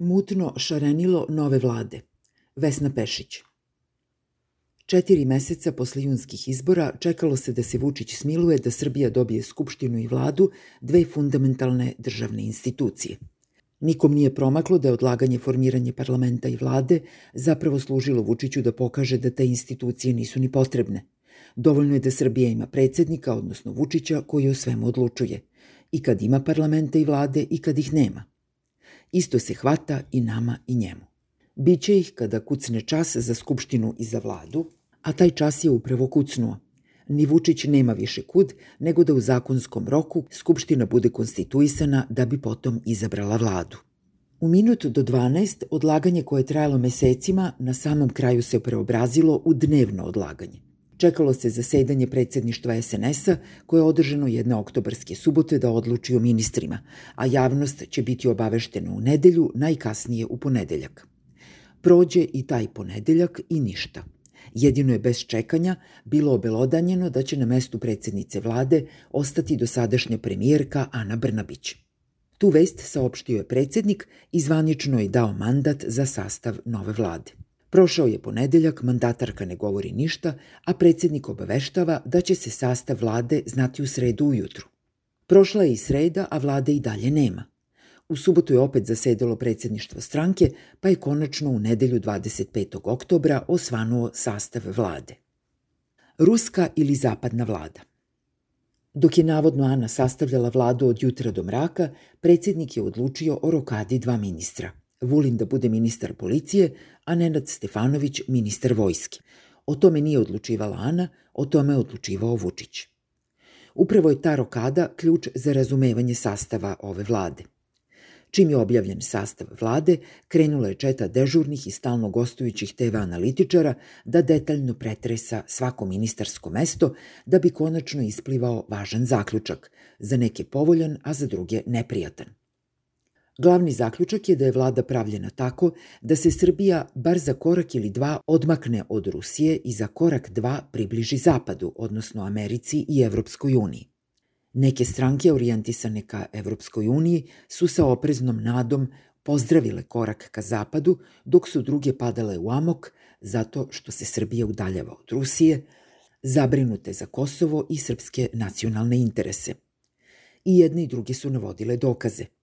Mutno šarenilo nove vlade. Vesna Pešić. Četiri meseca posle junskih izbora čekalo se da se Vučić smiluje da Srbija dobije skupštinu i vladu, dve fundamentalne državne institucije. Nikom nije promaklo da je odlaganje formiranje parlamenta i vlade zapravo služilo Vučiću da pokaže da te institucije nisu ni potrebne. Dovoljno je da Srbija ima predsednika, odnosno Vučića, koji o svemu odlučuje. I kad ima parlamenta i vlade i kad ih nema. Isto se hvata i nama i njemu. Biće ih kada kucne čas za skupštinu i za vladu, a taj čas je upravo kucnuo. Ni Vučić nema više kud, nego da u zakonskom roku skupština bude konstituisana da bi potom izabrala vladu. U minut do 12 odlaganje koje je trajalo mesecima na samom kraju se preobrazilo u dnevno odlaganje. Čekalo se zasedanje predsedništva SNS-a koje je održano jedne oktobarske subote da odluči o ministrima, a javnost će biti obaveštena u nedelju, najkasnije u ponedeljak. Prođe i taj ponedeljak i ništa. Jedino je bez čekanja bilo obelodanjeno da će na mestu predsednice vlade ostati dosadašnja premijerka Ana Brnabić. Tu vest saopštio je predsednik i zvanično je dao mandat za sastav nove vlade. Prošao je ponedeljak, mandatarka ne govori ništa, a predsednik obaveštava da će se sastav vlade znati u sredu ujutru. Prošla je i sreda, a vlade i dalje nema. U subotu je opet zasedalo predsedništvo stranke, pa je konačno u nedelju 25. oktobra osvanuo sastav vlade. Ruska ili zapadna vlada Dok je navodno Ana sastavljala vladu od jutra do mraka, predsednik je odlučio o rokadi dva ministra. Vulin da bude ministar policije, a Nenad Stefanović ministar vojske. O tome nije odlučivala Ana, o tome je odlučivao Vučić. Upravo je ta rokada ključ za razumevanje sastava ove vlade. Čim je objavljen sastav vlade, krenula je četa dežurnih i stalno gostujućih TV analitičara da detaljno pretresa svako ministarsko mesto da bi konačno isplivao važan zaključak, za neke povoljan, a za druge neprijatan. Glavni zaključak je da je vlada pravljena tako da se Srbija bar za korak ili dva odmakne od Rusije i za korak dva približi Zapadu, odnosno Americi i Evropskoj uniji. Neke stranke orijentisane ka Evropskoj uniji su sa opreznom nadom pozdravile korak ka zapadu, dok su druge padale u amok zato što se Srbija udaljava od Rusije, zabrinute za Kosovo i srpske nacionalne interese. I jedne i druge su navodile dokaze –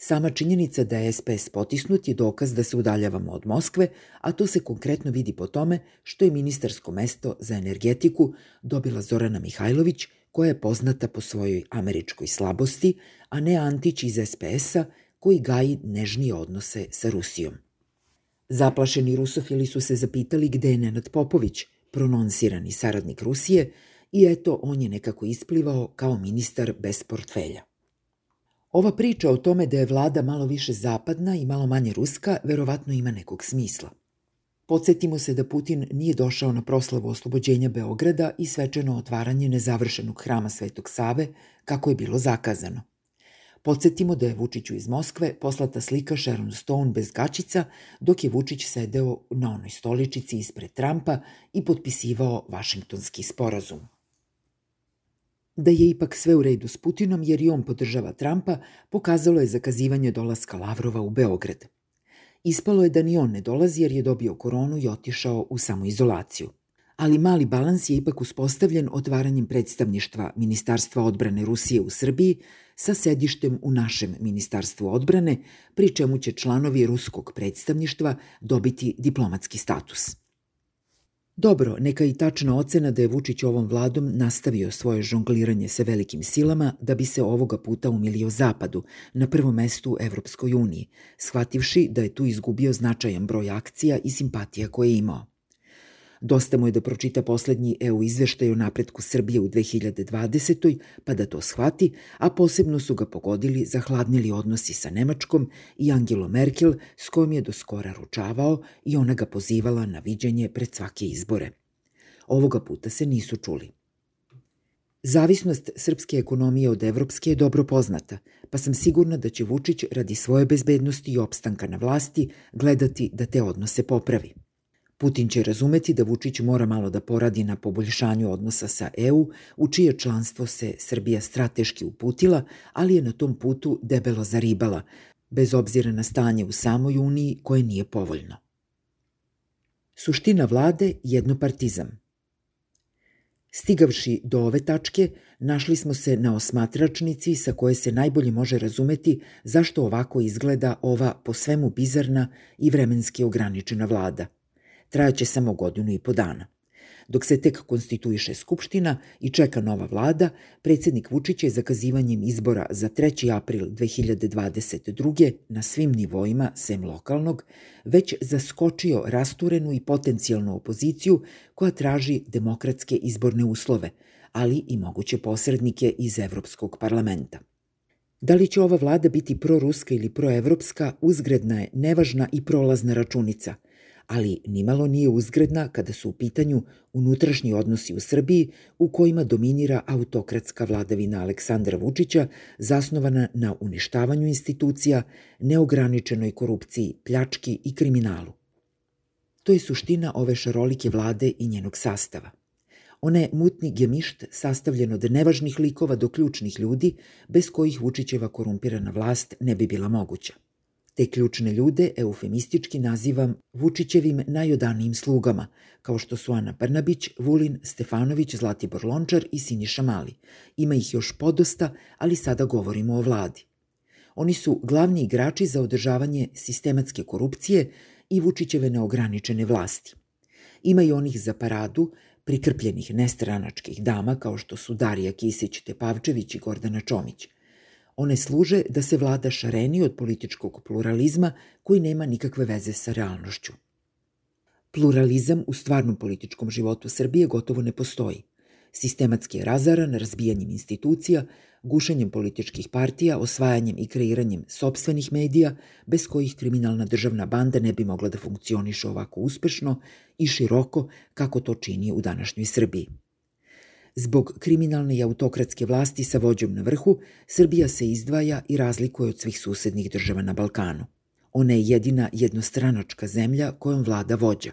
Sama činjenica da je SPS potisnut je dokaz da se udaljavamo od Moskve, a to se konkretno vidi po tome što je ministarsko mesto za energetiku dobila Zorana Mihajlović, koja je poznata po svojoj američkoj slabosti, a ne Antić iz SPS-a koji gaji nežnije odnose sa Rusijom. Zaplašeni rusofili su se zapitali gde je Nenad Popović, prononsirani saradnik Rusije, i eto on je nekako isplivao kao ministar bez portfelja. Ova priča o tome da je vlada malo više zapadna i malo manje ruska verovatno ima nekog smisla. Podsjetimo se da Putin nije došao na proslavu oslobođenja Beograda i svečano otvaranje nezavršenog hrama Svetog Save, kako je bilo zakazano. Podsjetimo da je Vučiću iz Moskve poslata slika Sharon Stone bez gačica, dok je Vučić sedeo na onoj stoličici ispred Trumpa i potpisivao Vašingtonski sporazum. Da je ipak sve u redu s Putinom jer i on podržava Trumpa, pokazalo je zakazivanje dolaska Lavrova u Beograd. Ispalo je da ni on ne dolazi jer je dobio koronu i otišao u samoizolaciju. Ali mali balans je ipak uspostavljen otvaranjem predstavništva Ministarstva odbrane Rusije u Srbiji sa sedištem u našem Ministarstvu odbrane, pri čemu će članovi ruskog predstavništva dobiti diplomatski status. Dobro, neka i tačna ocena da je Vučić ovom vladom nastavio svoje žongliranje sa velikim silama da bi se ovoga puta umilio Zapadu, na prvom mestu Evropskoj uniji, shvativši da je tu izgubio značajan broj akcija i simpatija koje je imao. Dosta mu je da pročita poslednji EU izveštaj o napretku Srbije u 2020. pa da to shvati, a posebno su ga pogodili zahladnili odnosi sa Nemačkom i Angelo Merkel s kojom je do skora ručavao i ona ga pozivala na viđenje pred svake izbore. Ovoga puta se nisu čuli. Zavisnost srpske ekonomije od evropske je dobro poznata, pa sam sigurna da će Vučić radi svoje bezbednosti i opstanka na vlasti gledati da te odnose popravi. Putin će razumeti da Vučić mora malo da poradi na poboljšanju odnosa sa EU, u čije članstvo se Srbija strateški uputila, ali je na tom putu debelo zaribala, bez obzira na stanje u samoj Uniji koje nije povoljno. Suština vlade jednopartizam. Stigavši do ove tačke, našli smo se na osmatračnici sa koje se najbolje može razumeti zašto ovako izgleda ova po svemu bizarna i vremenski ograničena vlada. Trajaće samo godinu i po dana. Dok se tek konstituiše Skupština i čeka nova vlada, predsednik Vučić je zakazivanjem izbora za 3. april 2022. na svim nivoima, sem lokalnog, već zaskočio rasturenu i potencijalnu opoziciju koja traži demokratske izborne uslove, ali i moguće posrednike iz Evropskog parlamenta. Da li će ova vlada biti proruska ili proevropska, uzgredna je, nevažna i prolazna računica – ali nimalo nije uzgredna kada su u pitanju unutrašnji odnosi u Srbiji u kojima dominira autokratska vladavina Aleksandra Vučića zasnovana na uništavanju institucija, neograničenoj korupciji, pljački i kriminalu. To je suština ove šarolike vlade i njenog sastava. Ona je mutni gemišt sastavljen od nevažnih likova do ključnih ljudi, bez kojih Vučićeva korumpirana vlast ne bi bila moguća. Te ključne ljude eufemistički nazivam Vučićevim najodanijim slugama, kao što su Ana Brnabić, Vulin, Stefanović, Zlatibor Lončar i Siniša Mali. Ima ih još podosta, ali sada govorimo o vladi. Oni su glavni igrači za održavanje sistematske korupcije i Vučićeve neograničene vlasti. Ima i onih za paradu, prikrpljenih nestranačkih dama kao što su Darija Kisić, Tepavčević i Gordana Čomić – One služe da se vlada šareni od političkog pluralizma koji nema nikakve veze sa realnošću. Pluralizam u stvarnom političkom životu Srbije gotovo ne postoji. Sistematski je razaran razbijanjem institucija, gušenjem političkih partija, osvajanjem i kreiranjem sobstvenih medija, bez kojih kriminalna državna banda ne bi mogla da funkcioniše ovako uspešno i široko kako to čini u današnjoj Srbiji. Zbog kriminalne i autokratske vlasti sa vođom na vrhu, Srbija se izdvaja i razlikuje od svih susednih država na Balkanu. Ona je jedina jednostranačka zemlja kojom vlada vođa.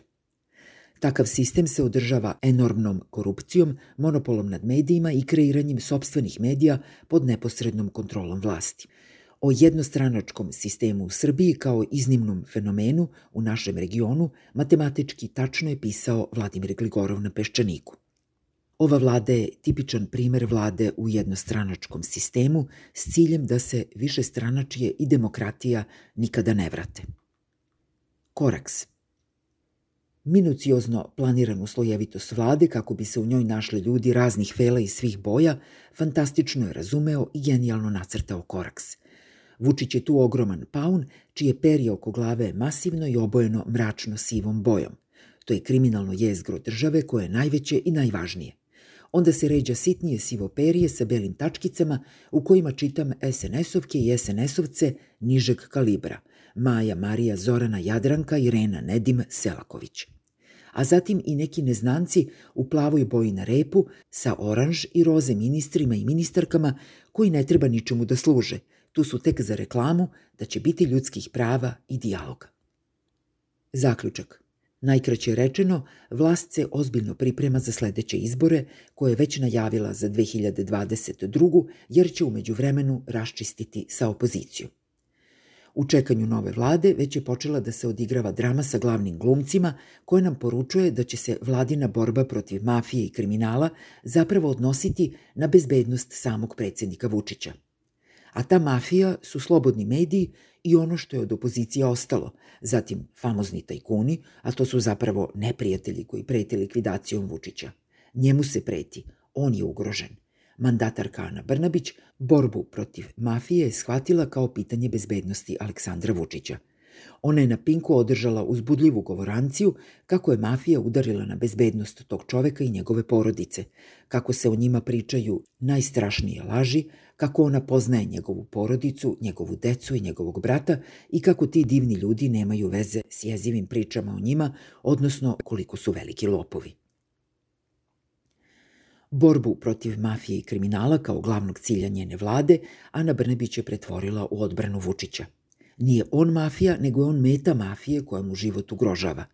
Takav sistem se održava enormnom korupcijom, monopolom nad medijima i kreiranjem sobstvenih medija pod neposrednom kontrolom vlasti. O jednostranačkom sistemu u Srbiji kao iznimnom fenomenu u našem regionu matematički tačno je pisao Vladimir Gligorov na Peščaniku. Ova vlada je tipičan primer vlade u jednostranačkom sistemu s ciljem da se više stranačije i demokratija nikada ne vrate. Koraks Minuciozno planiranu slojevitost vlade kako bi se u njoj našli ljudi raznih fela i svih boja, fantastično je razumeo i genijalno nacrtao Koraks. Vučić je tu ogroman paun, čije perje oko glave je masivno i obojeno mračno sivom bojom. To je kriminalno jezgro države koje je najveće i najvažnije. Onda se ređa sitnije sivoperije sa belim tačkicama u kojima čitam SNS-ovke i SNS-ovce nižeg kalibra. Maja, Marija, Zorana, Jadranka, Irena, Nedim, Selaković. A zatim i neki neznanci u plavoj boji na repu sa oranž i roze ministrima i ministarkama koji ne treba ničemu da služe. Tu su tek za reklamu da će biti ljudskih prava i dijaloga. Zaključak. Najkraće rečeno, vlast se ozbiljno priprema za sledeće izbore, koje je već najavila za 2022. jer će umeđu vremenu raščistiti sa opozicijom. U čekanju nove vlade već je počela da se odigrava drama sa glavnim glumcima koja nam poručuje da će se vladina borba protiv mafije i kriminala zapravo odnositi na bezbednost samog predsednika Vučića. A ta mafija su slobodni mediji i ono što je od opozicije ostalo, zatim famozni tajkuni, a to su zapravo neprijatelji koji prete likvidacijom Vučića. Njemu se preti, on je ugrožen. Mandatarka Ana Brnabić borbu protiv mafije je shvatila kao pitanje bezbednosti Aleksandra Vučića – Ona je na Pinku održala uzbudljivu govoranciju kako je mafija udarila na bezbednost tog čoveka i njegove porodice, kako se o njima pričaju najstrašnije laži, kako ona poznaje njegovu porodicu, njegovu decu i njegovog brata i kako ti divni ljudi nemaju veze s jezivim pričama o njima, odnosno koliko su veliki lopovi. Borbu protiv mafije i kriminala kao glavnog cilja njene vlade Ana Brnebić je pretvorila u odbranu Vučića – Nije on mafija, nego je on meta mafije koja mu život ugrožava.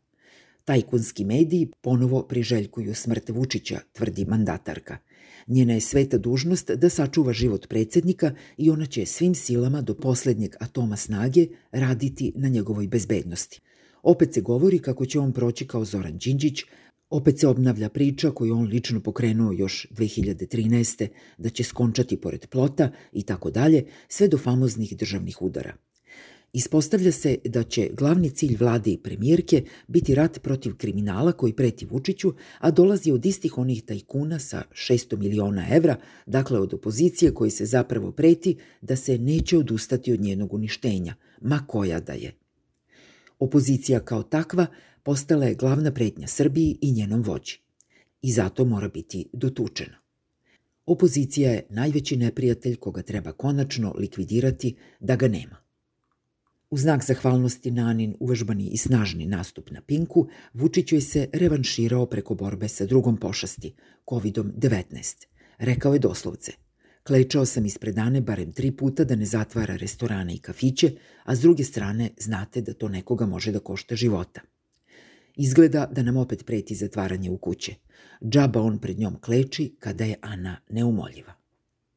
Tajkunski mediji ponovo priželjkuju smrt Vučića, tvrdi mandatarka. Njena je sveta dužnost da sačuva život predsednika i ona će svim silama do poslednjeg atoma snage raditi na njegovoj bezbednosti. Opet se govori kako će on proći kao Zoran Đinđić, opet se obnavlja priča koju on lično pokrenuo još 2013. da će skončati pored plota i tako dalje, sve do famoznih državnih udara. Ispostavlja se da će glavni cilj vlade i premijerke biti rat protiv kriminala koji preti Vučiću, a dolazi od istih onih tajkuna sa 600 miliona evra, dakle od opozicije koji se zapravo preti da se neće odustati od njenog uništenja, ma koja da je. Opozicija kao takva postala je glavna pretnja Srbiji i njenom vođi. I zato mora biti dotučena. Opozicija je najveći neprijatelj koga treba konačno likvidirati da ga nema. U znak zahvalnosti na uvežbani i snažni nastup na Pinku, Vučić joj se revanširao preko borbe sa drugom pošasti, COVID-19. Rekao je doslovce, klečao sam ispred Ane barem tri puta da ne zatvara restorane i kafiće, a s druge strane znate da to nekoga može da košta života. Izgleda da nam opet preti zatvaranje u kuće. Džaba on pred njom kleči kada je Ana neumoljiva.